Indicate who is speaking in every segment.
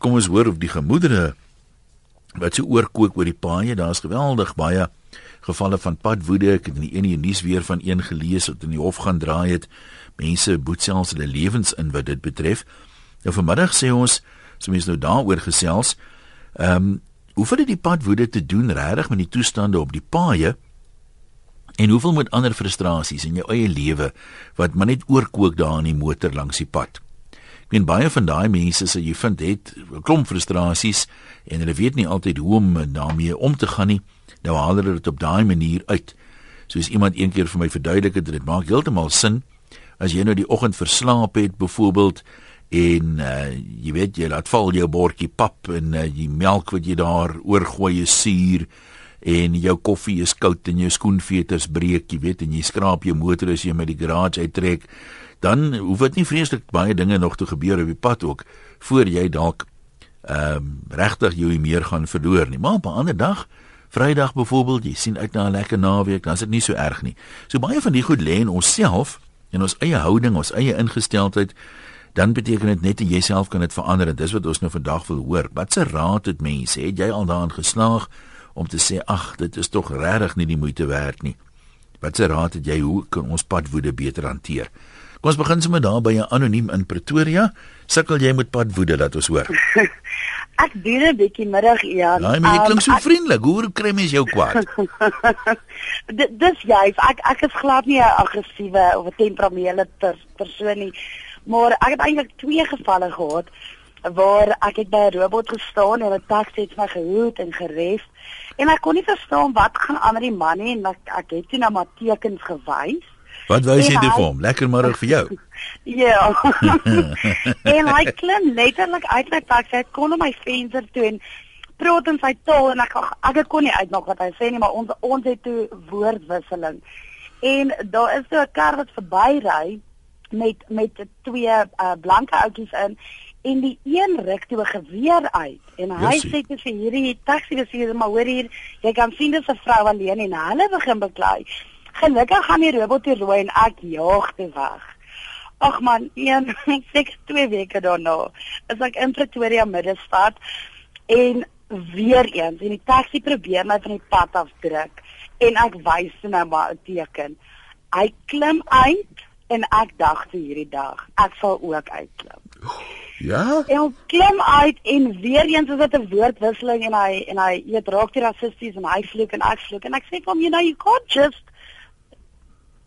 Speaker 1: Kom ons hoor of die gemoedere wat so oorkook oor die paaie, daar's geweldig baie gevalle van padwoede. Ek het in die ene nuus weer van een gelees wat in die hof gaan draai het. Mense boet selfs hulle lewens in wat dit betref. Nou vanmiddag sê ons, so mense nou daaroor gesels, ehm um, hoeveel het die padwoede te doen regtig met die toestande op die paaie? En hoeveel met ander frustrasies in jou eie lewe wat maar net oorkook daar in die motor langs die pad? Ek meen baie van daai mense sê jy vind het 'n klomp frustrasies en hulle weet nie altyd hoe om daarmee om te gaan nie. Nou haal hulle dit op daai manier uit. Soos iemand een keer vir my verduidelik het, dit maak heeltemal sin as jy nou die oggend verslaap het byvoorbeeld en uh, jy weet jy laat val jou bordjie pap en uh, die melk wat jy daar oorgooi is suur en jou koffie is koud en jou skoenveters breek, jy weet en jy skraap jou motor as jy met die garage uittrek dan hoef dit nie vreeslik baie dinge nog te gebeur op die pad ook voor jy dalk ehm um, regtig jou meer gaan verloor nie. Maar op 'n ander dag, Vrydag byvoorbeeld, jy sien uit na 'n lekker naweek, dan is dit nie so erg nie. So baie van die goed lê in onsself en ons eie houding, ons eie ingesteldheid. Dan beteken dit net jy self kan dit verander en dis wat ons nou vandag wil hoor. Wat se raad het mense? Het jy al daarin geslaag om te sê ag, dit is tog regtig nie die moeite werd nie? Wat se raad het jy hoe kan ons padwoede beter hanteer? Kom ons begin sommer daar by 'n anoniem in Pretoria. Sukkel jy met padwoede laat ons hoor.
Speaker 2: ek doen 'n bietjie middag Ian.
Speaker 1: Ja, maar jy klink so um, vriendelik. Hoe kry mens jou kwaad?
Speaker 2: dis juist. Ek ek is glad nie 'n aggressiewe of 'n temperamentele per, persoon nie. Maar ek het eintlik twee gevalle gehad waar ek het by 'n robot gestaan en 'n taxi het my gehoed en geref en ek kon nie verstaan wat gaan aan met die man nie en ek, ek het toe na my tekens gewys
Speaker 1: Wat wou jy doen vir hom? Lekker middag vir jou.
Speaker 2: ja. en hy klim letterlik uit my taxi, hy kon op my venster toe en praat in sy taal en ek ek kon nie uitmaak wat hy sê nie, maar ons ons het toe woordwisseling. En daar is so 'n kar wat verbyry met met twee uh, blanke ouetjies in en die een ruk toe 'n geweer uit en hy Jessie. sê vir hierdie taxi bestuurder maar hoor hier jy kan sien dis 'n vrou alleen en hulle begin beklei Gelukkig gaan die robot hier rooi en ek jaag te weg. Ag man, een seker 2 weke daarna is ek in Pretoria middestad en weer eens en die taxi probeer my van die pad af druk en ek wys nou maar 'n teken. Hy klim uit en ek dink vir hierdie dag ek sal ook uitklim.
Speaker 1: Ja.
Speaker 2: En klim uit en weer eens is dit 'n woordwisseling en hy en hy eet raak die rassisties en hy vloek en ek vloek en ek sê vir hom you know you can't just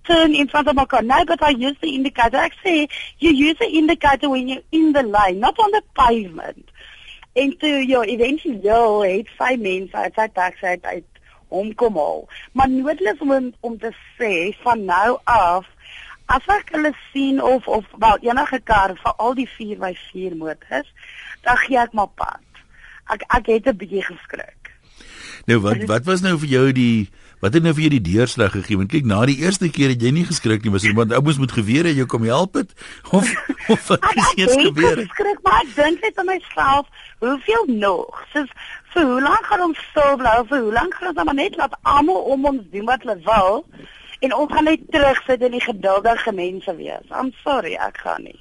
Speaker 2: turn in front of my car. No, but I use the indicator. Actually, you use the indicator when you're in the lane, not on the pavement. En toe ja, eventueel ja, het sy mense uit sy taxi uit, uit hom kom al. Maar noodloos om om te sê van nou af as ek hulle sien of of wel enige kar vir al die 4x4 motors, dan gee ek maar pad. Ek ek het 'n bietjie geskrik.
Speaker 1: Nou wat wat was nou vir jou die Wat het nou vir jou die deurslag gegee? Want kyk, na die eerste keer het jy nie geskrik nie, maar iemand ouens moet geweer het jy kom help het of of wat is eers gebeur?
Speaker 2: Ek skrik maar ek dink net aan myself, hoeveel nog? Soos vir hoe lank gaan ons stil bly? Vir hoe lank gaan ons maar net laat almal om ons doen wat hulle wil en ons gaan net terugsit in die geduldige mense wees? I'm sorry, ek gaan nie.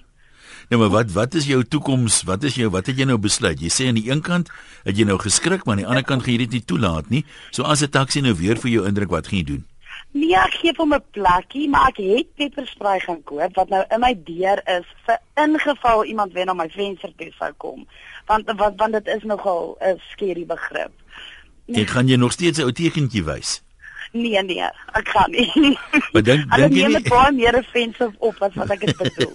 Speaker 1: Nou maar wat wat is jou toekoms? Wat is jou wat het jy nou besluit? Jy sê aan die een kant het jy nou geskrik, maar aan die ander kant gaan jy dit nie toelaat nie. So as 'n taxi nou weer vir jou indruk, wat gaan jy doen?
Speaker 2: Nee, ek gee hom 'n plekkie, maar ek het pepperspray gaan koop wat nou in my deur is vir ingeval iemand weer na my venster toe sou kom. Want want want dit is nogal 'n skerry begrip.
Speaker 1: Ek gaan jy nog steeds 'n ou tekentjie wys.
Speaker 2: Nee nee, ek gaan nie.
Speaker 1: Maar dink dink jy
Speaker 2: nie baie meer offensive op as wat ek dit bedoel.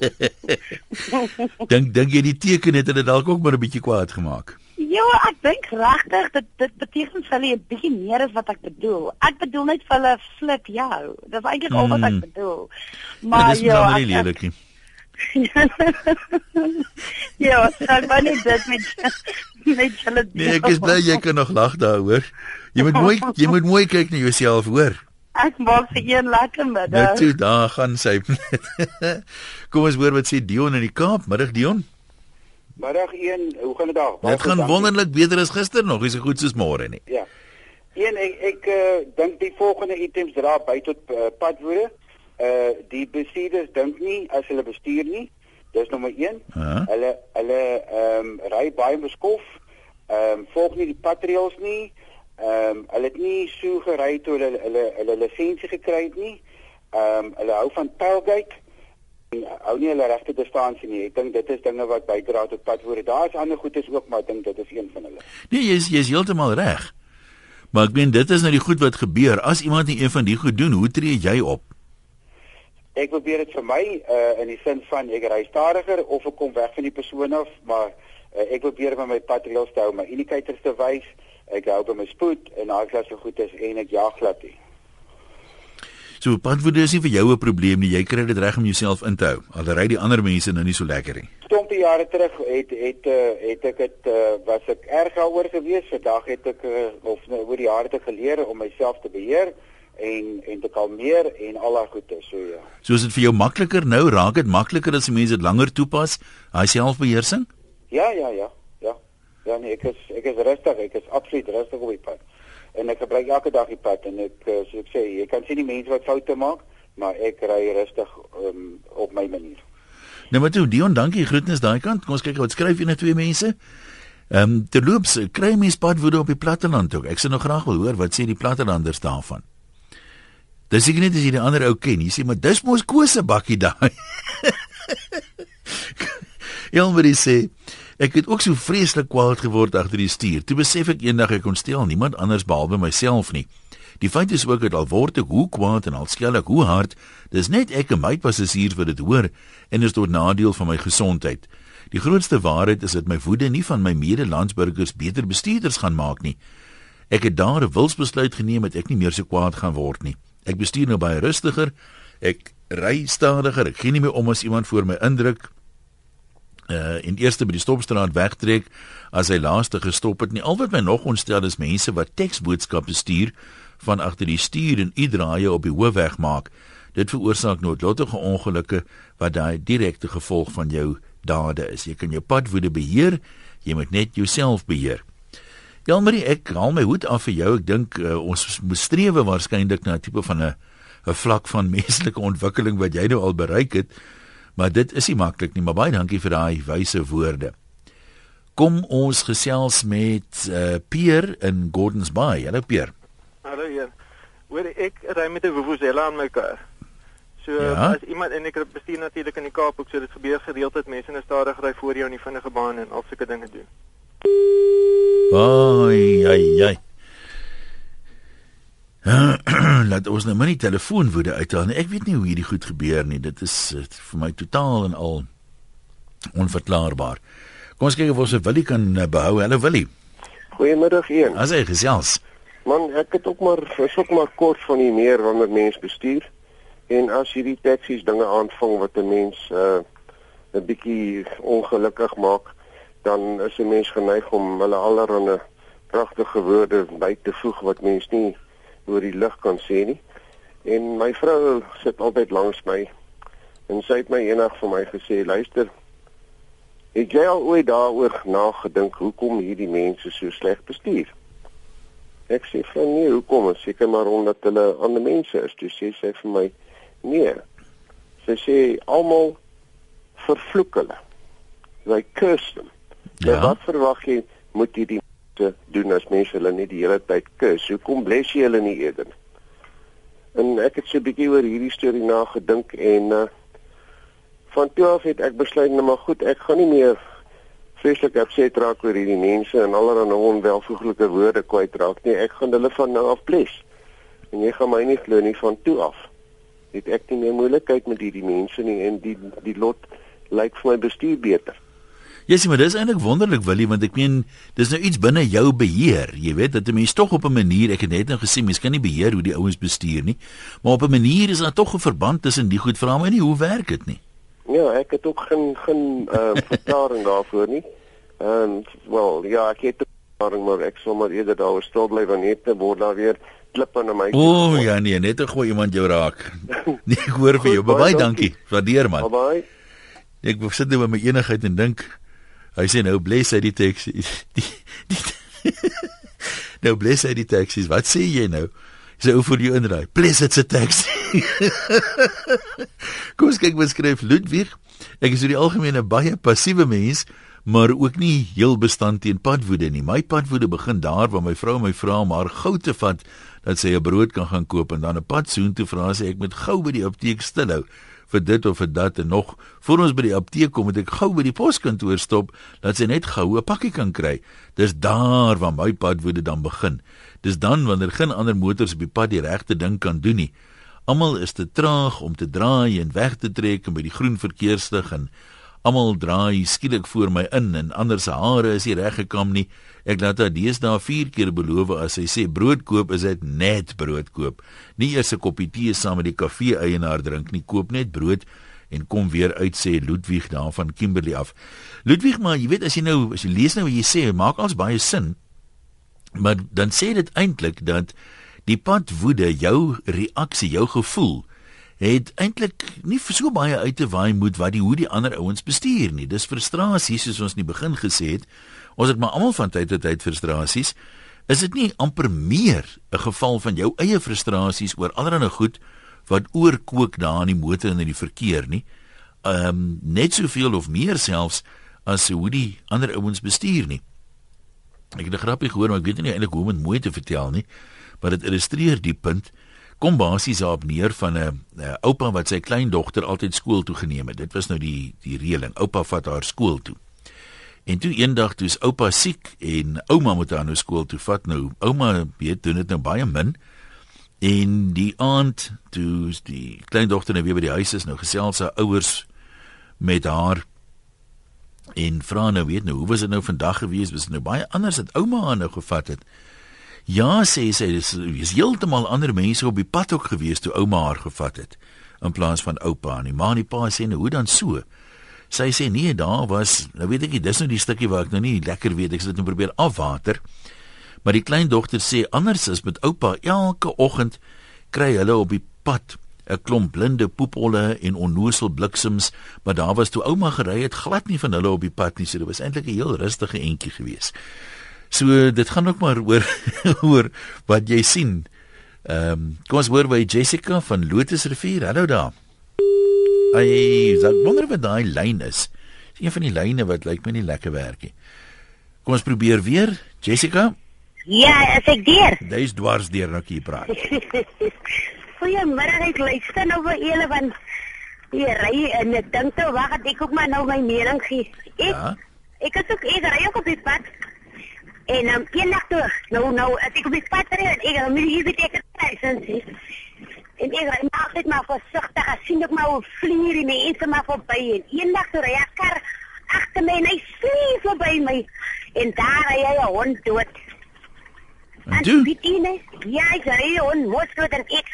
Speaker 1: dink dink jy die teken het hulle dalk ook maar 'n bietjie kwaad gemaak?
Speaker 2: Ja, ek dink regtig dit dit beteken vir hulle 'n bietjie meer as wat ek bedoel. Ek bedoel net vir hulle flip jou. Dis eintlik al wat ek hmm. bedoel.
Speaker 1: Maar ja, dis ja, nie lelik nie.
Speaker 2: ja, ek wou net dit met met hulle.
Speaker 1: Nee, ek is bly jy kan nog lag daaroor. Jy moet mooi jy moet mooi kyk na jouself, hoor.
Speaker 2: Ek maak vir een lekker middag.
Speaker 1: Net toe daar gaan sy. Kom ons hoor wat sê Dion in die Kaap. Middag Dion.
Speaker 3: Middag 1. Hoe gaan dit daar?
Speaker 1: Dit gaan wonderlik beter as gister nog. Is so goed soos môre nie.
Speaker 3: Ja. Een ek ek uh, dink die volgende items dra by tot uh, padwoorde. Uh die bestuurders dink nie as hulle bestuur nie. Dis nommer 1.
Speaker 1: Ja.
Speaker 3: Hulle hulle ehm um, ry baie beskof. Ehm um, volg nie die patreels nie. Ehm um, hulle het nie so gery toe hulle hulle hulle lisensie gekry het nie. Ehm um, hulle hou van tailgate. En hou nie hulle regte distansie nie. Ek dink dit is dinge wat bydra tot padwoorde. Daar is ander goedes ook, maar ek dink dit is een van hulle.
Speaker 1: Nee, jy's jy's heeltemal reg. Maar ek meen dit is nou die goed wat gebeur. As iemand nie een van die goed doen, hoe tree jy op?
Speaker 3: Ek probeer dit vir my uh in die sin van ek ry stadiger of ek kom weg van die persoon af, maar uh, ek probeer met my patreels te hou, my indicators te wys. Ek hou by my spoed en daai klas so goed is en ek jag glad nie.
Speaker 1: So padwoede is nie vir jou 'n probleem nie. Jy kry dit reg om jouself in te hou. Al ry die ander mense nou nie so lekker nie.
Speaker 3: Stompie jare terug het het uh, het ek dit uh, was ek erg daaroor gewees. Vandag het ek uh, of nou, oor die jare ek geleer om myself te beheer en en te kalmeer en al daai goeie so ja.
Speaker 1: So is dit vir jou makliker nou? Raak dit makliker as die mense dit langer toepas? Daai selfbeheersing?
Speaker 3: Ja, ja, ja. Ja. Ja, nee, ek is ek is rustig. Ek is absoluut rustig op die pad. En ek gebruik elke dag die pad en ek uh, so ek sê, jy kan sien die mense wat foute maak, maar ek ry rustig um, op my manier.
Speaker 1: Nou maar toe, Dion, dankie. Groetnis daai kant. Kom ons kyk wat skryf een of twee mense. Ehm um, terloops, kry mens padwoede op die platteland ook. Ek sou nog graag wil hoor wat sê die plattelanders daarvan. Dis seker net as jy die ander ou ken. Jy sê maar dis mos kose bakkie daai. Elmarie sê ek het ook so vreeslik kwaad geword agter die stuur. Toe besef ek eendag ek kon steel niemand anders behalwe myself nie. Die feit is ook dat al word ek hoe kwaad en al skel ek hoe hard, dis net ek en my passasiers wat dit hoor en is tot nadeel van my gesondheid. Die grootste waarheid is dat my woede nie van my medelandsburgers beter bestuurders gaan maak nie. Ek het daar 'n wilsbesluit geneem dat ek nie meer so kwaad gaan word nie. Ek bestuur nou baie rustiger. Ek ry stadiger. Ek gee nie meer om as iemand voor my indruk uh in eerste by die stopstraat wegtrek as hy laaste gestop het nie. Al wat my nog ontstel is mense wat teksboodskappe stuur van agter die stuur en uitdraaie op die hoofweg maak. Dit veroorsaak noodlottige ongelukke wat daai direkte gevolg van jou dade is. Jy kan jou padwoede beheer, jy moet net jouself beheer. Jelmarie, ek haal my hoed af vir jou. Ek dink uh, ons moet strewe waarskynlik na 'n tipe van 'n 'n vlak van menslike ontwikkeling wat jy nou al bereik het. Maar dit is nie maklik nie, maar baie dankie vir daai wyse woorde. Kom ons gesels met uh, Pier in Gordons Bay. Hallo Pier.
Speaker 4: Hallo hier. Hoor ek ry met 'n Vuvuzela aan my kar. So
Speaker 1: Ja?
Speaker 4: as iemand en ek bestuur natuurlik in die Kaap ook so dit gebeur gereeld dat mense in 'n stadig ry voor jou in die vinnige baan en al sulke dinge doen.
Speaker 1: Ai ai ai. Laat ons nou maar nie telefoonwoede uithaal nie. Ek weet nie hoe hierdie goed gebeur nie. Dit is uh, vir my totaal en al onverklaarbaar. Kom ons kyk of ons 'n Willie kan uh, behou. Hallo Willie.
Speaker 5: Goeiemiddag een.
Speaker 1: As hy gesels.
Speaker 5: Man, ek het ook maar is ook maar kort van die meer wanneer mens bestuur. En as hierdie taksies dinge aanvang wat 'n mens uh 'n bietjie ongelukkig maak, dan is 'n mens geneig om hulle allerhande pragtige woorde by te voeg wat mens nie oor die lig kan sê nie. En my vrou sit altyd langs my en sy het my eendag vir my gesê, "Luister, het jy al ooit daaroor nagedink hoekom hierdie mense so sleg bestuur?" Ek sê vir nee, hoekom? Seker maar omdat hulle ander mense is. Toe sê sy vir my, nee. Sy sê almal vervloek hulle. They curse them. Ja.
Speaker 1: Ja.
Speaker 5: Wat verwag jy moet hierdie mense doen as mense hulle nie die hele tyd kus? Hoekom bless jy hulle nie eerder? En ek het so 'n bietjie oor hierdie storie nagedink en uh van toe af het ek besluit nou maar goed, ek gaan nie meer vreeslik upset raak oor hierdie mense en allerlei onwelvoeglike woorde kwytraak nie. Ek gaan hulle van nou af bless. En jy gaan my nie glo nie van toe af. Het ek nie meer moeilikheid met hierdie mense nie en die die lot lyk vir my bestuur beter.
Speaker 1: Ja, sien maar dis eintlik wonderlik Willie want ek meen dis nou iets binne jou beheer. Jy weet dat 'n mens tog op 'n manier, ek het net nou gesê mens kan nie beheer hoe die ouens bestuur nie, maar op 'n manier is daar tog 'n verband tussen die goed. Vra my nie hoe werk dit nie.
Speaker 5: Ja, ek het ook geen geen uh, verklaring daarvoor nie. En wel, ja, ek het verklaring maar ek sal maar eerder daaroor stil bly want net word daar weer klippe na my.
Speaker 1: O oh, ja nee, net gooi iemand jou raak. Nee, ek hoor vir jou.
Speaker 5: Baie
Speaker 1: Baie
Speaker 5: dankie.
Speaker 1: Waardeer man.
Speaker 5: Bye.
Speaker 1: Ek sit nou met my enigheid en dink hy sê nou bless hy die taxi. Die, die, nou bless hy die taxis. Wat sê jy nou? Sê ou vir jou inry. Bless it's a taxi. Kom ons kyk wat skryf Ludwig. Ek is oor die algemeen 'n baie passiewe mens, maar ook nie heel bestand teen padwoede nie. My padwoede begin daar waar my vrou my vra om haar goud te vat dat sy 'n brood kan gaan koop en dan 'n pad soontoe vra sy ek moet gou by die apteek stilhou vir dit of vir dat en nog voor ons by die apteek kom moet ek gou by die poskantoor stop dat sy net gou 'n pakkie kan kry. Dis daar waar my padwoede dan begin. Dis dan wanneer geen ander motors op die pad die regte ding kan doen nie. Almal is te traag om te draai en weg te trek by die groen verkeerslig en almal draai skielik voor my in en ander se hare is nie reg gekam nie. Ek laat haar deesdae 4 keer beloof as sy sê brood koop is dit net brood koop. Nie eers 'n koppie tee saam met die kafee eienaar drink nie, koop net brood en kom weer uit sê Ludwig daar van Kimberley af. Ludwig, maar jy weet as jy nou as jy lees nou wat jy sê, maak als baie sin. Maar dan sê dit eintlik dat die pad woede jou reaksie, jou gevoel het eintlik nie so baie uit te waai moet wat die hoe die ander ouens bestuur nie. Dis frustrasie soos ons in die begin gesê het. Ons het maar almal van tyd tot tyd frustrasies. Is dit nie amper meer 'n geval van jou eie frustrasies oor allerlei goed wat oorkook daar in die motor en in die verkeer nie? Ehm um, net soveel of meer selfs as hoe die ander ouens bestuur nie. Ek het 'n grappie gehoor, maar ek weet nie eintlik hoe om dit mooi te vertel nie, maar dit illustreer die punt. Kom basies op neer van 'n oupa wat sy kleindogter altyd skool toe geneem het. Dit was nou die die reëling. Oupa vat haar skool toe. En toe eendag toe is oupa siek en ouma moet haar nou skool toe vat nou. Ouma weet doen dit nou baie min. En die aand toe die kleindogter nou weer by die huis is nou gesels sy ouers met haar en vra nou weet nou hoe was dit nou vandag gewees? Was dit nou baie anders as ouma haar nou gevat het? Ja, sê sy, dis is heeltemal ander mense op die pad ook gewees toe ouma haar gevat het in plaas van oupa en die ma en die pa sê nou hoe dan so? Sy sê nee, daar was, nou weet ek nie, dis nou die stukkie waar ek nou nie lekker weet ek sit net probeer afwater. Maar die kleindogter sê anders is met oupa elke oggend kry hulle op die pad 'n klomp blinde poepolle en onnoosel bliksems, maar daar was toe ouma gery het glad nie van hulle op die pad nie, so dit was eintlik 'n heel rustige entjie geweest. So dit gaan ook maar oor oor wat jy sien. Ehm um, kom ons hoor by Jessica van Lotusrivier. Hallo daar. Ai, ek wonder wat daai lyn is. Dis een van die lyne wat lyk my nie lekker werk nie. Kom ons probeer weer. Jessica?
Speaker 6: Ja, as ek deur.
Speaker 1: Dis dwars deur nou hier praat.
Speaker 6: Goeiemôre, ek luister nou vir julle want jy ry en ek dink toe wag ek ook maar nou my mening gee. Ek ja? ek is ook ek ry ook op die pad. En um, eendag toe, nou nou ek op die pad ry en ek moet hier weet ek het lisensie. En ek ry maar net maar versigtig. Ek sien ek maar hoe vlieg die mense maar verby en eendag toe ry ek kar agter my en hy vlieg verby my en daar ry hy 'n hond dood.
Speaker 1: En toe?
Speaker 6: Bitine, ja, ek ry hond mos dood en ek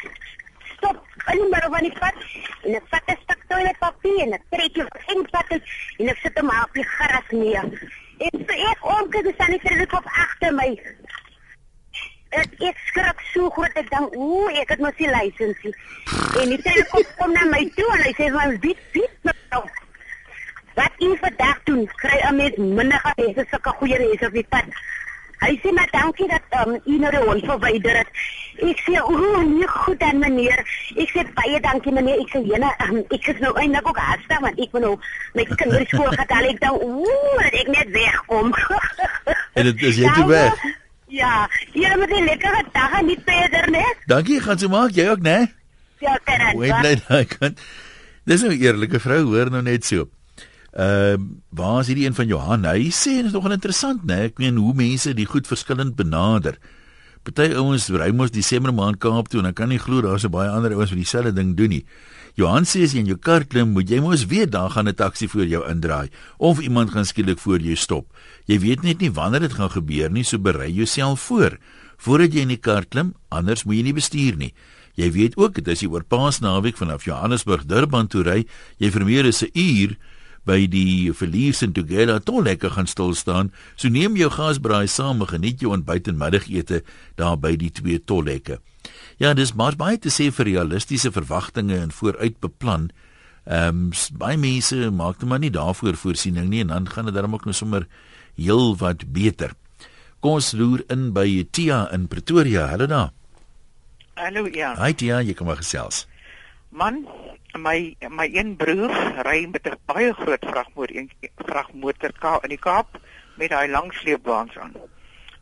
Speaker 6: stop en maar van die pad en ek vat 'n stuk toilet papier en ek trek jou in pad en ek sit hom op die gras neer. En so ek staan hy vir die kop agter my. Ek ek skrik so groot ek dink ooh ek het mos die lisensie en die tyd kom na my toe en hy sê maar dit dit nou? Wat jy vandag doen kry 'n mens minder gehese sulke goeie reis op die pad hy sê maar dankie dat um, u nou die hond verwyder het ek sê ooh nee goed dan meneer ek sê baie dankie meneer ek sê jene um, ek is nou eintlik ook haastig want ek moet nou my kinders skool gaan haal ek dink ooh ek net wegkom
Speaker 1: en dit is jy te weg
Speaker 6: Ja, jy moet 'n lekkere dag aan die peder, né?
Speaker 1: Dankie, gaan so maak jy ook, né?
Speaker 6: Ja, kan.
Speaker 1: Hoe bly daai kind? Dis 'n eerlike vrou, hoor nou net so. Ehm, uh, waar is hierdie een van Johan? Hy sê dit is nogal interessant, né? Ek meen hoe mense die goed verskillend benader. Party ouens ry mos Desember maand Kaap toe en dan kan nie glo daar's so baie ander ouens wat dieselfde ding doen nie. Johan sê as jy in jou kar klim, moet jy mos weet daar gaan 'n taxi voor jou indraai of iemand gaan skielik voor jou stop. Jy weet net nie wanneer dit gaan gebeur nie, so berei jouself voor voordat jy in die kar klim, anders moet jy nie bestuur nie. Jy weet ook dit is die oor Paasnaweek vanaf Johannesburg Durban toe ry, jy vermeer is 'n uur by die Verlies en Tugela toe lekker gaan stil staan. So neem jou gasbraai saam en geniet jou ontbyt en middagete daar by die twee tollekke. Ja, dis maar baie te sê vir realistiese verwagtinge en vooruit beplan. Ehm um, baie mense maak dit maar nie daarvoor voorsiening nie en dan gaan dit darm ook nou sommer heel wat beter. Kom ons loer in by Tia in Pretoria. Hallo daar.
Speaker 7: Hallo ja.
Speaker 1: Hi Tia, jy kom maar gesels.
Speaker 8: Man, my my een broer ry met 'n baie groot vragmotor, een vragmotor ka in die Kaap met daai lang sleepwaans aan.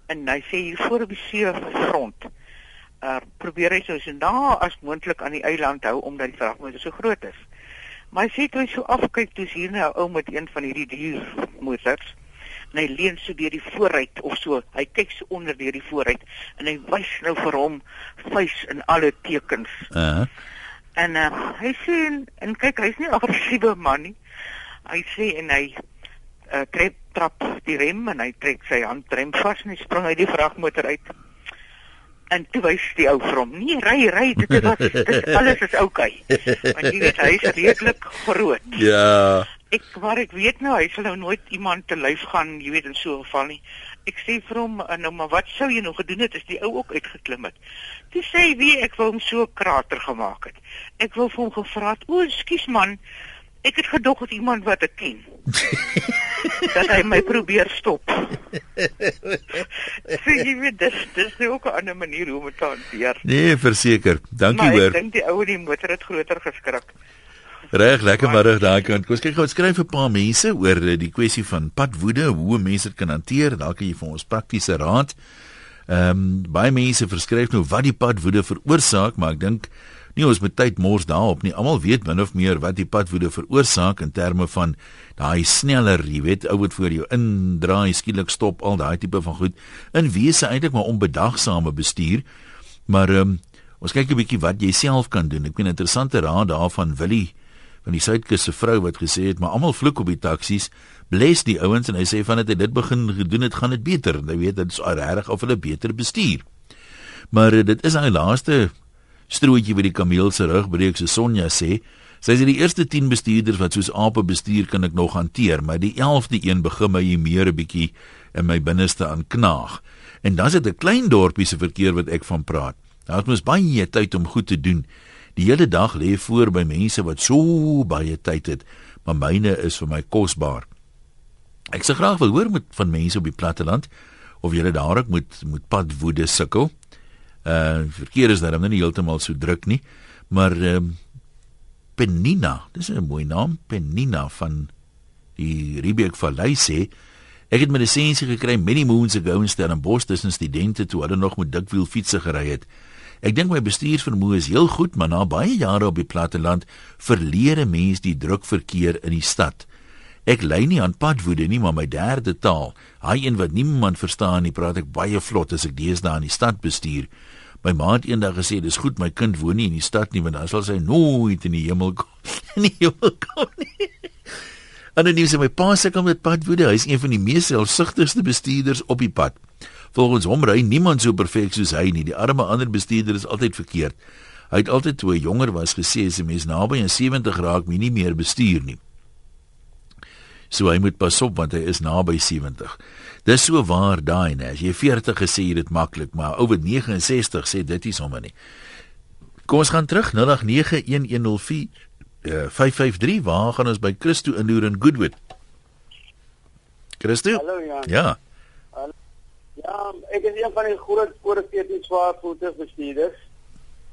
Speaker 8: En hy sê hier voor op die seefront, uh probeer hy so so na as moontlik aan die eiland hou omdat die vragmotor so groot is. Maar hy sê toe hy so afkyk toe sien hy 'n ou met een van hierdie duur motors en hy leun so deur die vooruit of so. Hy kyk so onder deur die vooruit en hy wys nou vir hom vuis in alle tekens.
Speaker 1: Uh -huh.
Speaker 8: En uh, hy sê en, en kyk hy's nie 'n aggressiewe man nie. Hy sê en hy uh, trek trap die rem en hy trek sy handrem vas en hy spring uit die vragmotor uit. En toe wys die ou vir hom: "Nee, ry, ry, dit is dit alles is oukei." Okay. Want jy weet hy is redelik groot.
Speaker 1: Ja.
Speaker 8: Ek maar ek weet nou hy sal nou nooit iemand te lyf gaan, jy weet in so 'n geval nie. Ek sê vir hom "Uh, nou maar wat sou jy nog gedoen het as die ou ook uitgeklim het? Toe sê hy wie ek wou hom so 'n krater gemaak het. Ek wou vir hom gevra het: "O, skus man, ek het gedog dit iemand wat ek ken." dat hy my probeer stop. Sê jy weet dis dis nou ook 'n ander manier hoe om dit te hanteer.
Speaker 1: Nee, verseker. Dankie
Speaker 8: Maar
Speaker 1: hoor.
Speaker 8: ek dink die ou in die motor het groter geskrik.
Speaker 1: Reg, lekker middag daar kan. Kom ons kyk gou, skryf 'n paar mense oor eh, die kwessie van padwoede, hoe mense dit kan hanteer. Dalk kan jy vir ons praktiese raad. Ehm um, baie mense verskryf nou wat die padwoede veroorsaak, maar ek dink nie ons moet tyd mors daarop nie. Almal weet min of meer wat die padwoede veroorsaak in terme van daai sneller, jy weet, ou wat voor jou indraai, skielik stop, al daai tipe van goed. In wese eintlik maar onbedagsame bestuur. Maar ehm um, ons kyk 'n bietjie wat jy self kan doen. Ek 'n interessante raad daarvan Willie van die Suidkus se vrou wat gesê het maar almal vloek op die taksies. Bless die ouens en hy sê van dit het dit begin gedoen het gaan dit beter. Jy weet dit is regtig of hulle beter bestuur. Maar uh, dit is hy laaste strootjie wat die kameel se rug breek so Sonja sê. Sy sê die eerste 10 bestuurders wat soos ape bestuur kan ek nog hanteer maar die 11de een begin my hier meer 'n bietjie in my binneste aan knaag. En dan is dit 'n klein dorpie se verkeer wat ek van praat. Daar's mos baie tyd om goed te doen Die hele dag lê voor by mense wat so baie tyd het, maar myne is vir my kosbaar. Ek sê graag wil hoor met van mense op die platteland of julle daar ook moet moet pad woede sukkel. Uh verkeer is daar nie heeltemal so druk nie, maar ehm uh, Penina, dis 'n mooi naam, Penina van die Riebeek Vallei sê Ek het my lisensie gekry many moons ago in Stellenbosch tussen studente toe hulle nog met dikwiel fietsse gery het. Ek dink my bestuursvermoë is heel goed, maar na baie jare op die platteland verleer 'n mens die druk verkeer in die stad. Ek lei nie aan padwoede nie, maar my derde taal, hy een wat niemand verstaan nie, praat ek baie vlot as ek deesdae in die stad bestuur. My ma het eendag gesê, "Dis goed, my kind woon nie in die stad nie, want dan sal sy nooit in die hemel kom in die hemel kom nie." Anoniem sê my pa sukkel met padwoede. Hy is een van die mees selfsugtigste bestuurders op die pad. Volgens hom ry niemand so perfek soos hy nie. Die arme ander bestuurder is altyd verkeerd. Hy het altyd toe hy jonger was gesê as 'n mens naby aan 70 raak, moet nie meer bestuur nie. So hy moet pas op want hy is naby 70. Dis so waar daai nê. As jy 40 gesê jy dit maklik, maar ou wat 69 sê dit is sommer nie. Kom ons gaan terug 0891104553. Uh, 553 waar gaan ons by Christo inloer in Goodwood? Christo?
Speaker 9: Hallo Jan.
Speaker 1: Ja.
Speaker 9: Ja, ek is een van die groot oor 14 swaar voertuigbestuurders.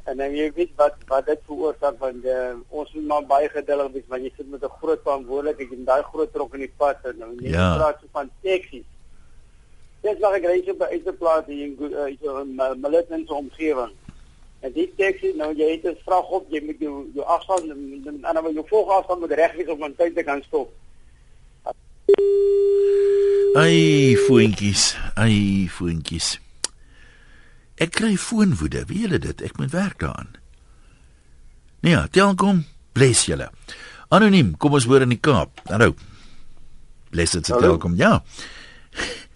Speaker 9: En dan jy weet wat wat dit veroorsaak want uh, ons moet maar baie geduldig wees want jy sit met 'n groot verantwoordelikheid en daai groot trok in die pad en nou jy
Speaker 1: Ja.
Speaker 9: praat so van taksies. Dis waar ek so by 'n uitplaas hier in uh, so 'n uh, Milton se omgewing. En die taxi nou jy het 'n vrag op, jy moet jou jou afstand en dan dan jou volgafstand moet reg wees om aan tyd te kan stop.
Speaker 1: Ai, voetjies, ai, voetjies. Ek kry foonwoede, weet julle dit? Ek moet werk daaraan. Nee, ja, telkom, bless julle. Anoniem, kom ons hoor in die Kaap. Hallo. Bless dit se telkom. Ja.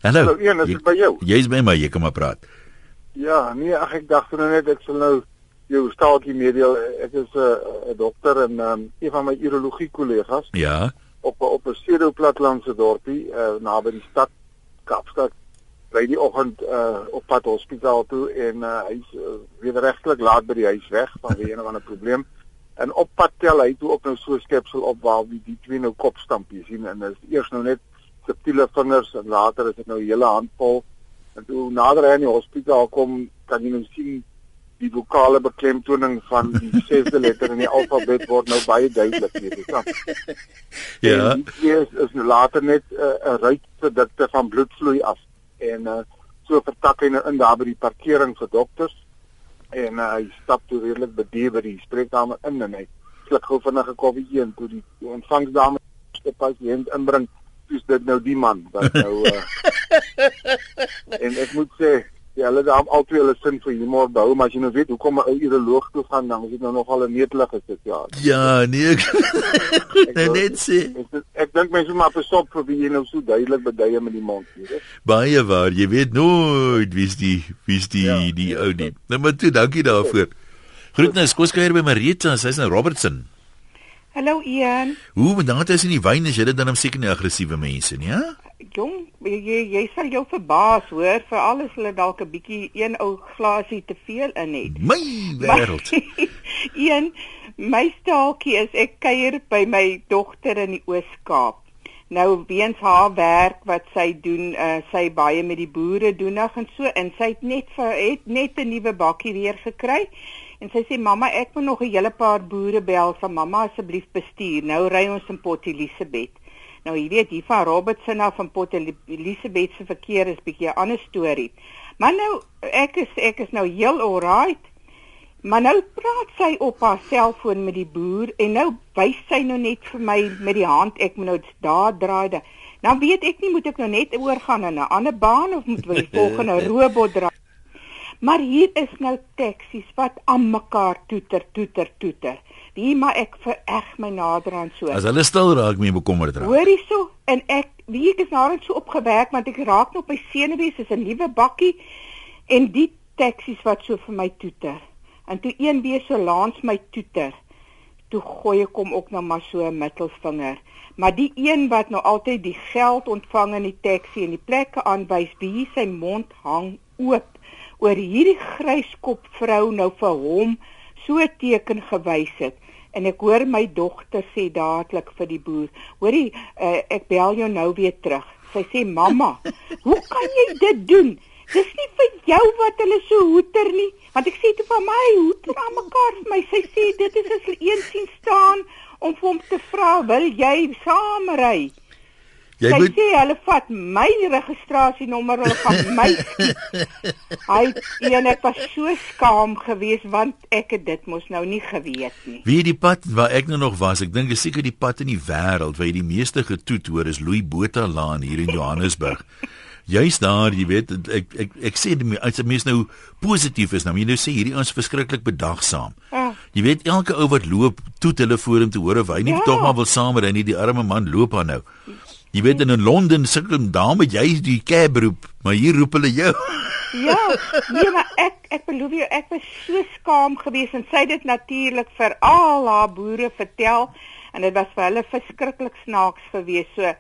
Speaker 1: Hallo.
Speaker 10: Hallo, een, is ek by jou?
Speaker 1: Jy's by my, jy kan maar praat.
Speaker 10: Ja, nee, ag ek dink nou net ek sal nou jou staaltjie meedeel. Ek is 'n uh, dokter en um, een van my urologie kollegas
Speaker 1: Ja.
Speaker 10: Op 'n op 'n pseudo platlandse dorpie uh, naby die stad Kaapstad. Ry die oggend uh, op pad hospitaal toe en uh, hy's uh, wederregtelik laat by die huis weg vanweë een of ander probleem. En op pad tel hy toe op nou so 'n skepsel op waar wie die twee nou kopstamp jy sien en is eers nou net subtiele vingers en later is dit nou 'n hele handvol. En toe nader hy aan die hospitaal kom, kan jy nou sien
Speaker 5: die vokale beklemtoning van die sesde letter in die alfabet word nou baie duidelik hier, dis dan.
Speaker 1: Ja.
Speaker 5: Hier is, is nou later net 'n uh, ruitprodukte van bloedvloei af en uh, so vertak hy nou in daar by die parkering vir dokters en uh, hy stap toe redelik bedeer by die spreekkamer in en hy sluk gou vinnig 'n koffie en toe die, die ontvangsdame die pasiënt inbring, dis dit nou die man wat nou uh, en ek moet sê Ja, hulle het albei hulle sin vir humor behou, maar as jy nou weet hoekom 'n ou uroloog toe gaan, dan is dit nou nogal 'n netelige situasie.
Speaker 1: Ja, nee. Ek,
Speaker 5: wil-
Speaker 1: net sê.
Speaker 5: Ek, ek, ek dink mense moet maar besop vir wie jy nou so duidelik beduie met die mond, jy weet.
Speaker 1: Baie waar. Jy weet nooit wie's die wie's die ja, die ou nie. Nou maar toe, dankie daarvoor. Groetnis, koskuier by Marita, sy's in Robertson.
Speaker 7: Hallo Ian.
Speaker 1: Hoe met daardie is in die wyn is jy dit dan om seker nie aggressiewe mense nie, ja?
Speaker 7: Jong, jy jy, sal jou verbaas hoor, veral as hulle dalk 'n bietjie een ou glasie te veel in het.
Speaker 1: My wêreld.
Speaker 7: Een my staaltjie is ek kuier by my dogter in die Oos-Kaap. Nou weens haar werk wat sy doen, uh, sy baie met die boere doenig en so en sy het net vir het net 'n nuwe bakkie weer gekry. En sy sê mamma, ek moet nog 'n hele paar boere bel van mamma asseblief bestuur. Nou ry ons in Port Elizabeth. Nou jy weet hier van Robertson af van Port Elizabeth se verkeer is bietjie 'n ander storie. Maar nou ek is ek is nou heel alright. Maar nou praat sy op haar selfoon met die boer en nou wys sy nou net vir my met die hand ek moet nou daar draai. da- Nou weet ek nie moet ek nou net oorgaan na 'n ander baan of moet die volgende robot draai. Maar hier is nou taksies wat aan mekaar toeter toeter toeter. Wie maar ek vereg my nader aan so.
Speaker 1: As hulle stil raak, mee bekommerd raak.
Speaker 7: Hoor hierso en ek wie ek is nou net so opgewerk want ek raak nog by senuwees is 'n nuwe bakkie en die taksies wat so vir my toeter. En toe een weer so langs my toeter. Toe gooi ek hom ook nou maar so 'n middelvinger. Maar die een wat nou altyd die geld ontvang in die taxi en die plekke aanwys, wie sy mond hang oop oor hierdie gryskop vrou nou vir hom so teken gewys het. En ek hoor my dogter sê dadelik vir die boer hoorie uh, ek bel jou nou weer terug. Sy sê mamma hoe kan jy dit doen? Dis nie vir jou wat hulle so hoeter nie. Want ek sê toe van my hoeter aan mekaar vir my. Sy sê dit is as hulle een sien staan om vir hom te vra wil jy saam ry
Speaker 1: Jy
Speaker 7: Sy
Speaker 1: moet
Speaker 7: sê hulle vat my registrasienommer, hulle gaan my. Hy en ek was so skaam geweest want ek het dit mos nou nie geweet nie.
Speaker 1: Wie die pad waar ek nou nog was, ek dink is seker die pad in die wêreld waar jy die meeste getoet hoor is Louis Botha Laan hier in Johannesburg. Juist daar, jy weet, ek ek ek sê dit as 'n mens nou positief is, nou jy nou sê hierdie ons verskriklik bedagsaam.
Speaker 7: Ah.
Speaker 1: Jy weet elke ou wat loop, toet hulle voor hom te hoor of hy nie
Speaker 7: Ja.
Speaker 1: tog maar wil saam ry nie, die arme man loop aan nou. Jy weet in Londen sukkel daar met jy die cab roep, maar hier roep hulle jou.
Speaker 7: Ja, nee maar ek ek beloof jou ek was so skaam geweest en sy het dit natuurlik vir al haar boere vertel en dit was vir hulle verskriklik snaaks geweest. So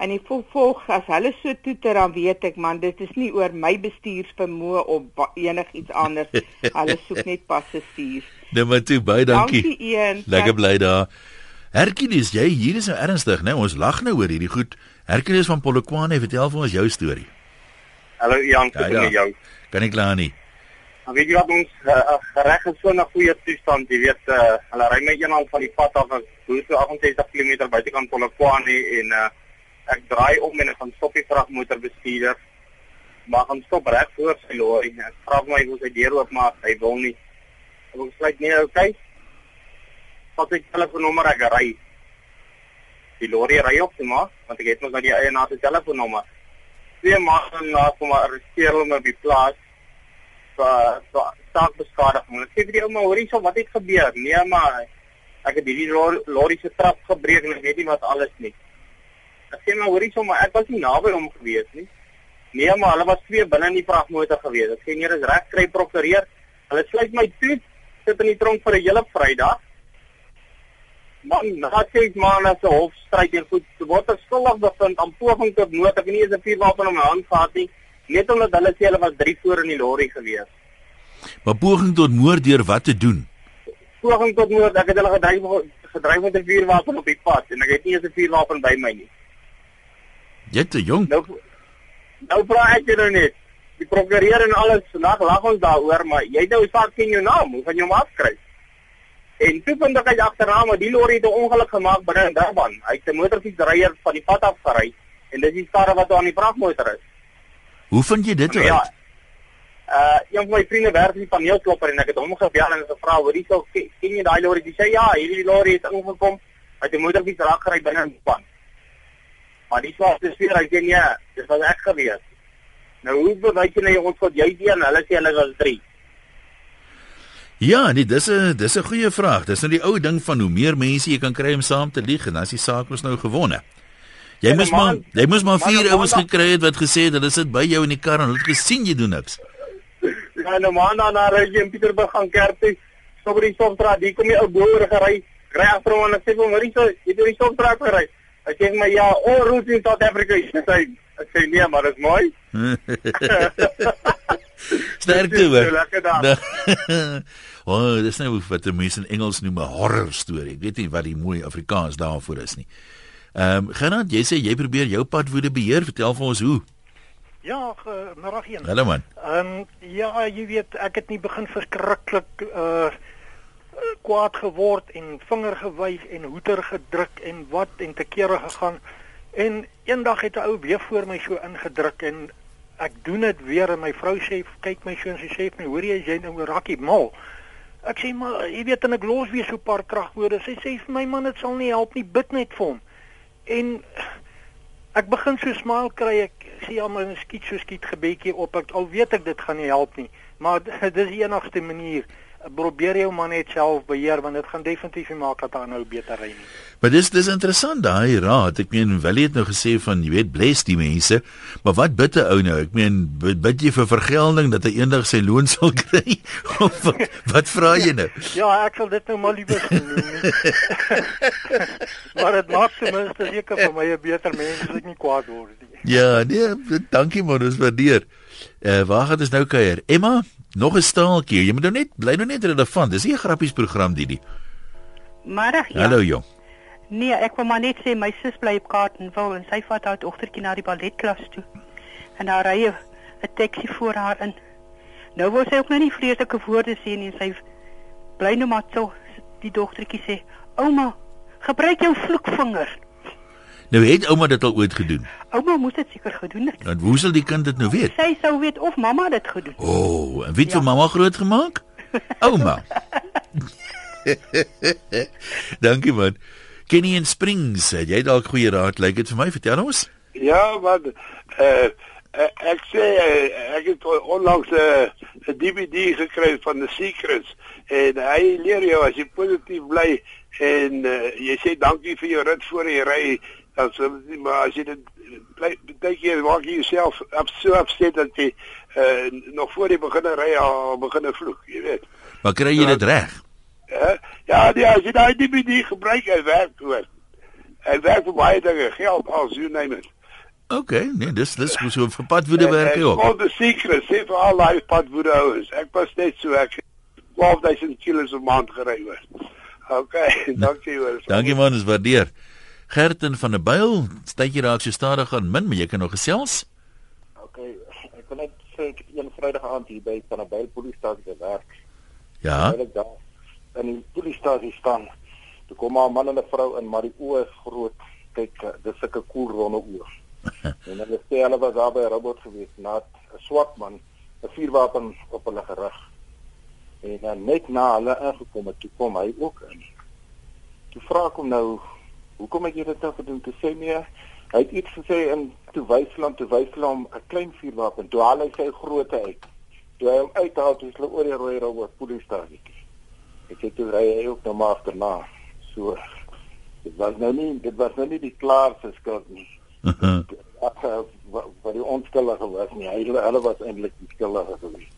Speaker 7: en die vervolg as hulle so toeter dan weet ek man dit is nie oor my bestuursvermoë of enigiets anders. Hulle soek net passasiers.
Speaker 1: Nou maar toe baie dankie.
Speaker 7: Dankie Ian.
Speaker 1: Lekker bly daar. Hercules, jy hier is nou ernstig, né? Ons lag nou oor hierdie goed. Hercules van Polokwane, vertel vir ons jou storie.
Speaker 11: Hallo Jan,
Speaker 1: Ja,
Speaker 11: ek
Speaker 1: ja,
Speaker 11: jou.
Speaker 1: Kan ek klaar nie?
Speaker 11: Dan weet jy wat ons uh, reg is so 'n goeie toestand, jy weet, uh, hulle ry my eendag van die pad af en boer so 68 km buitekant Polokwane en uh, ek draai om en ek gaan stop die vragmotor bestuurder. Maar gaan stop reg voor sy lorry. Ek vra hom hy wil sy deur oopmaak, hy wil nie. Ek besluit nee, okay. Vat sy telefoonnommer ek ry. Die lorry ry op toe maar, want ek het mos nou die eienaar se telefoonnommer. Twee maande na kom arresteer hulle my die plaas vir vir saakbeskadiging. Ek sê vir die ouma, hoor hierso wat het gebeur? Nee, maar ek het hierdie lor- lorry se trap gebreek en ek weet nie wat alles nie. Ek sê maar hoor hierso, maar ek was nie naby hom gewees nie. Nee, maar hulle was twee binne in die vragmotor gewees. Ek sê nee, dis reg, kry prokureer. Hulle sluit my toe, sit in die tronk vir 'n hele Vrydag. Man, na ses maande se hofstryd en goed, word ek skuldig bevind aan poging tot moord. Ek het nie eens 'n vuurwapen in my hand gehad nie, net omdat hulle sê hulle was drie voor in die lorry gewees.
Speaker 1: Maar poging tot moord deur wat te doen?
Speaker 11: poging tot moord. Ek het hulle gedryf gedryf met 'n vuurwapen op die pad en ek het nie eens 'n vuurwapen by my nie.
Speaker 1: Jy te jong.
Speaker 11: Nou nou vra ek jou nou net. die prokureur en alles vandag lag ons daaroor, maar jy nou saak sien jou naam, hoe gaan jy hom afkry? En toe vind ek agterna maar die lorry het 'n ongeluk gemaak binne in Durban. Hy het 'n motorfietsryer van die pad af gery en dis die skade wat aan die vragmotor is.
Speaker 1: Hoe vind jy dit uit?
Speaker 11: Ja. Uh, een van my vriende werk in die paneelklopper en ek het hom gebel en gevra, "Hoorie, sou sien jy daai lorry?" Hy sê, "Ja, hierdie lorry het ingekom. Hy het 'n motorfiets raak gery binne in Durban." Maar die swaar is weer, hy sê, "Nee, dis was ek gewees." Nou hoe bewys jy nou ons wat jy sien, hulle sê hulle was 3.
Speaker 1: Ja, nee, dis 'n dis 'n goeie vraag. Dis nou die ou ding van hoe meer mense jy kan kry om saam te lieg en dan is die saak mos nou gewonne. Jy
Speaker 11: Ja,
Speaker 1: moes
Speaker 11: maar-
Speaker 1: jy moes maar vier
Speaker 11: nou
Speaker 1: ouens gekry het wat gesê het hulle sit by jou in die kar en hulle het gesien jy doen niks.
Speaker 11: Ja, nou maandag na ry jy in Pieterburg gaan kerk toe. Stop by die Stopstraat, hier kom jy ou boer gery. Ry agter hom en ek sê vir hom, "Hoorie, so, jy het die Stopstraat gery." Hy sê my, "Ja, all routes in South Africa." Ek sê, ek sê, "Nee, maar dit is mooi."
Speaker 1: Sterkte hoor.
Speaker 11: lekker daar.
Speaker 1: O, oh, dis nou wat mense in Engels noem 'n horror storie. Ek weet nie wat die mooi Afrikaans daarvoor is nie. Ehm um, Gerard, jy sê jy probeer jou padwoede beheer. Vertel vir ons hoe.
Speaker 12: Ja, middag een.
Speaker 1: Hallo man.
Speaker 12: Ehm um, ja, jy weet, ek het nie begin verskriklik uh kwaad geword en vinger gewys en hoeter gedruk en wat en te kere gegaan. En eendag het 'n ou weer voor my so ingedruk en ek doen dit weer en my vrou sê kyk my so en sy sê my hoor jy jy nou rakkie mal. Ek sê maar jy weet en ek los weer so 'n paar kragwoorde. Sy sê vir my man dit sal nie help nie, bid net vir hom. En ek begin so smaal kry ek sê ja maar skiet so skiet gebedjie op ek al weet ek dit gaan nie help nie maar dis die enigste manier probeer jou maar net self beheer want dit gaan definitief nie maak dat hy nou beter ry nie
Speaker 1: Maar dis dis interessant daai raad. Ek meen Willie het nou gesê van jy weet bless die mense, maar wat bid 'n ou nou? Ek meen bid, bid jy vir vergelding dat hy eendag sy loon sal kry? of wat, wat vra jy nou?
Speaker 12: ja ek sal dit nou maar liewer doen maar dit maak ten minste seker vir my 'n beter mens as ek nie kwaad word nie
Speaker 1: Ja, nee, dankie man, ons waardeer. Eh uh, waar gaan ons nou kuier? Emma, nog 'n staaltjie. Jy moet nou net bly nou net relevant. Dis nie 'n grappies program Didi.
Speaker 13: Middag ja.
Speaker 1: Hallo jong.
Speaker 13: Nee, ek wil maar net sê my sus bly op Kaartenwil en sy vat haar dogtertjie na die balletklas toe. En daar ry 'n 'n taxi voor haar in. Nou wou sy ook nou nie vreeslike woorde sê nie en sy bly nou maar so die dogtertjie sê: "Ouma, gebruik jou vloekvinger."
Speaker 1: Nou het ouma dit al ooit gedoen.
Speaker 13: Ouma moes dit seker gedoen het.
Speaker 1: Want hoe sal die kind dit nou weet?
Speaker 13: Sy sou weet of mamma dit gedoen het.
Speaker 1: O, oh, en wie het ja. vir mamma groot gemaak? Ouma. Dankie man. Kenny in Springs, het jy dalk goeie raad? Lyk dit vir my, vertel ons.
Speaker 14: Ja, wat eh uh, ek sê uh, ek het onlangs 'n uh, DVD gekry van The Secrets en hy leer jou as jy positief bly en uh, jy sê dankie vir jou rit voor jy ry sê maar as jy dit bly baie keer maak jy jouself op so upset dat jy uh, nog voor jy begin ry al begin vloek, jy weet.
Speaker 1: Maar kry jy dit reg?
Speaker 14: Uh, ja, nee, as jy daai DVD gebruik, hy werk hoor. Hy werk vir baie dinge, geld, als you name it.
Speaker 1: OK, nee, dis dis so vir padwoede werk hy ook.
Speaker 14: All the secrets, sê vir al daai padwoede ouens. Ek was net so ek 12000 kg per maand gery hoor. OK, dankie hoor.
Speaker 1: Dankie man, is waardeer. Gerten van der Byl, stytjie raak so stadig aan min, maar jy kan nog gesels.
Speaker 15: OK, ek wil net sê ek het een Vrydag aand hier by van 'n Byl polisiestasie gewerk.
Speaker 1: Ja.
Speaker 15: Ek daar in die polisiestasie staan, toe kom maar 'n man en 'n vrou in, maar die oë is groot. Kyk, dis sulke koel ronde oë. en hulle sê hulle was daar by 'n robot gewees, na 'n swart man 'n vuurwapen op hulle gerig. En dan net na hulle ingekom het, toe kom hy ook in. Toe vra ek hom nou, "Hoekom het jy dit nou gedoen?" Toe sê nee, hy het iets gesê in toe wys hom toe wys hom 'n klein vuurwapen. Toe haal hy sy grootte uit. Toe hy hom uithaal, toe is hulle oor die rooi robot polisiestasie. Ek sê toe ry hy ook nou maar agterna. So dit was nou nie dit was nou nie die klaarste skuld nie. Ag uh, wat die onskuldige was nie. Hy hulle was eintlik die skuldige gewees.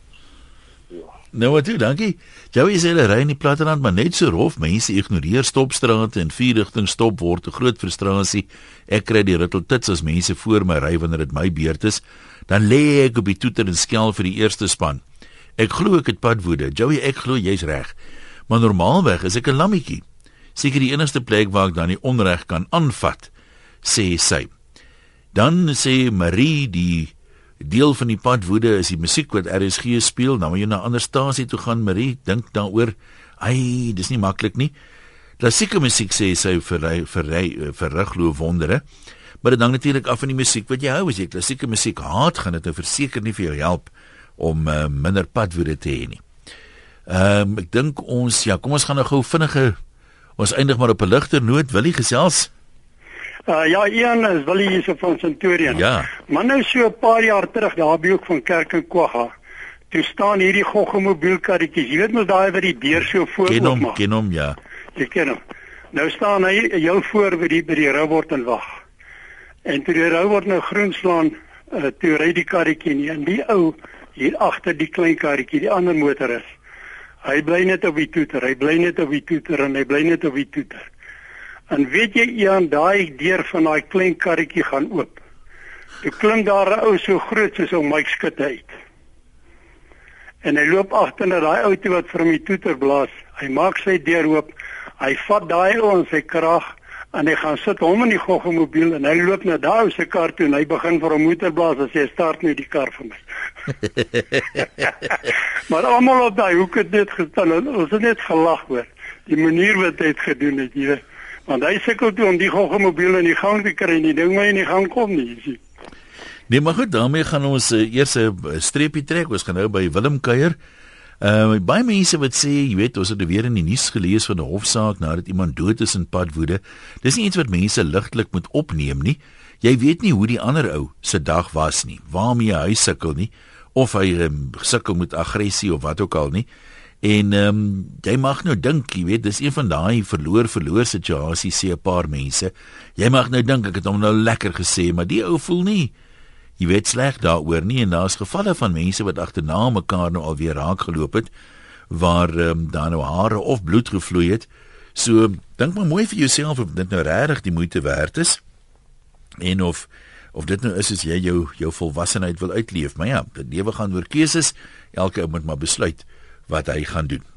Speaker 15: Ja.
Speaker 1: Nou wat toe, dankie. Joey sê hulle ry in die platteland maar net so rof. Mense ignoreer stopstrate en vierrigting stop word 'n groot frustrasie. Ek kry die ritteltits as mense voor my ry wanneer dit my beurt is. Dan lê ek op die toeter en skel vir die eerste span. Ek glo ek het padwoede. Joey, ek glo jy's reg. Maar normaalweg is ek 'n lammetjie. Seker die enigste plek waar ek dan die onreg kan aanvat, sê sy. Dan sê Marie die deel van die padwoede is die musiek wat RSG speel. Nou moet jy na 'n ander stasie toe gaan, Marie, dink daaroor. Ai, dis nie maklik nie. Klassieke musiek sê sy vir vir verriglo wondere. Maar dit hang natuurlik af van die musiek wat jy hou. As jy klassieke musiek haat, gaan dit nou verseker nie vir jou help om uh, minder padwoede te hê nie. Ehm um, ek dink ons ja, kom ons gaan nou gou vinnige ons eindig maar op 'n ligter noot. Wil jy gesels?
Speaker 16: Uh, ja, Ian is wil hier so van Centurion.
Speaker 1: Ja.
Speaker 16: Maar nou so 'n paar jaar terug daar by ook van Kerk en Kwagga. Toe staan hierdie goggemobielkarretjies. Jy weet mos daai wat die deur so voor
Speaker 1: ken hom, ken hom ja.
Speaker 16: Jy ken hom. Nou staan hy heel voor by die by die robot en wag. En toe die robot nou groen slaan, uh, toe ry die karretjie nie en die ou hier agter die klein karretjie, die ander motor is. Hy bly net op die toeter, hy bly net op die toeter en hy bly net op die toeter. En weet jy Ian, daai deur van daai klein karretjie gaan oop. Toe klim daar 'n ou so groot soos 'n Mike skit uit. En hy loop agter na daai outo wat vir hom die toeter blaas. Hy maak sy deur oop. Hy vat daai ou in sy krag en hy gaan sit hom in die goggemobiel en hy loop na daai ou se kar toe en hy begin vir hom motor blaas as hy start nou die kar vir my. maar almal op daai hoek het net gestaan en ons het net gelag hoor. Die manier wat hy dit gedoen het, jy weet want hy sukkel toe om die goggemobiel in die gang te kry en die ding my in die gang kom nie sien
Speaker 1: Nee maar goed daarmee gaan ons uh, eers 'n streepie trek ons gaan nou by Willem kuier Uh baie mense wat sê, jy weet, ons het nou weer in die nuus gelees van 'n hofsaak nadat iemand dood is in Padwoede. Dis nie iets wat mense ligtelik moet opneem nie. Jy weet nie hoe die ander ou se dag was nie, waarmee hy sukkel nie, of hy um, sukkel met aggressie of wat ook al nie. En ehm um, jy mag nou dink, jy weet, dis een van daai verloor verloor situasies sê 'n paar mense. Jy mag nou dink ek het hom nou lekker gesê, maar die ou voel nie jy weet sleg daaroor nie en daar's gevalle van mense wat agterna mekaar nou alweer raak geloop het waar ehm um, daar nou hare of bloed gevloei het. So dink maar mooi vir jouself of dit nou regtig die moeite werd is en of of dit nou is as jy jou jou volwassenheid wil uitleef. Maar ja, die lewe gaan oor keuses. Elke ou moet maar besluit wat hy gaan doen.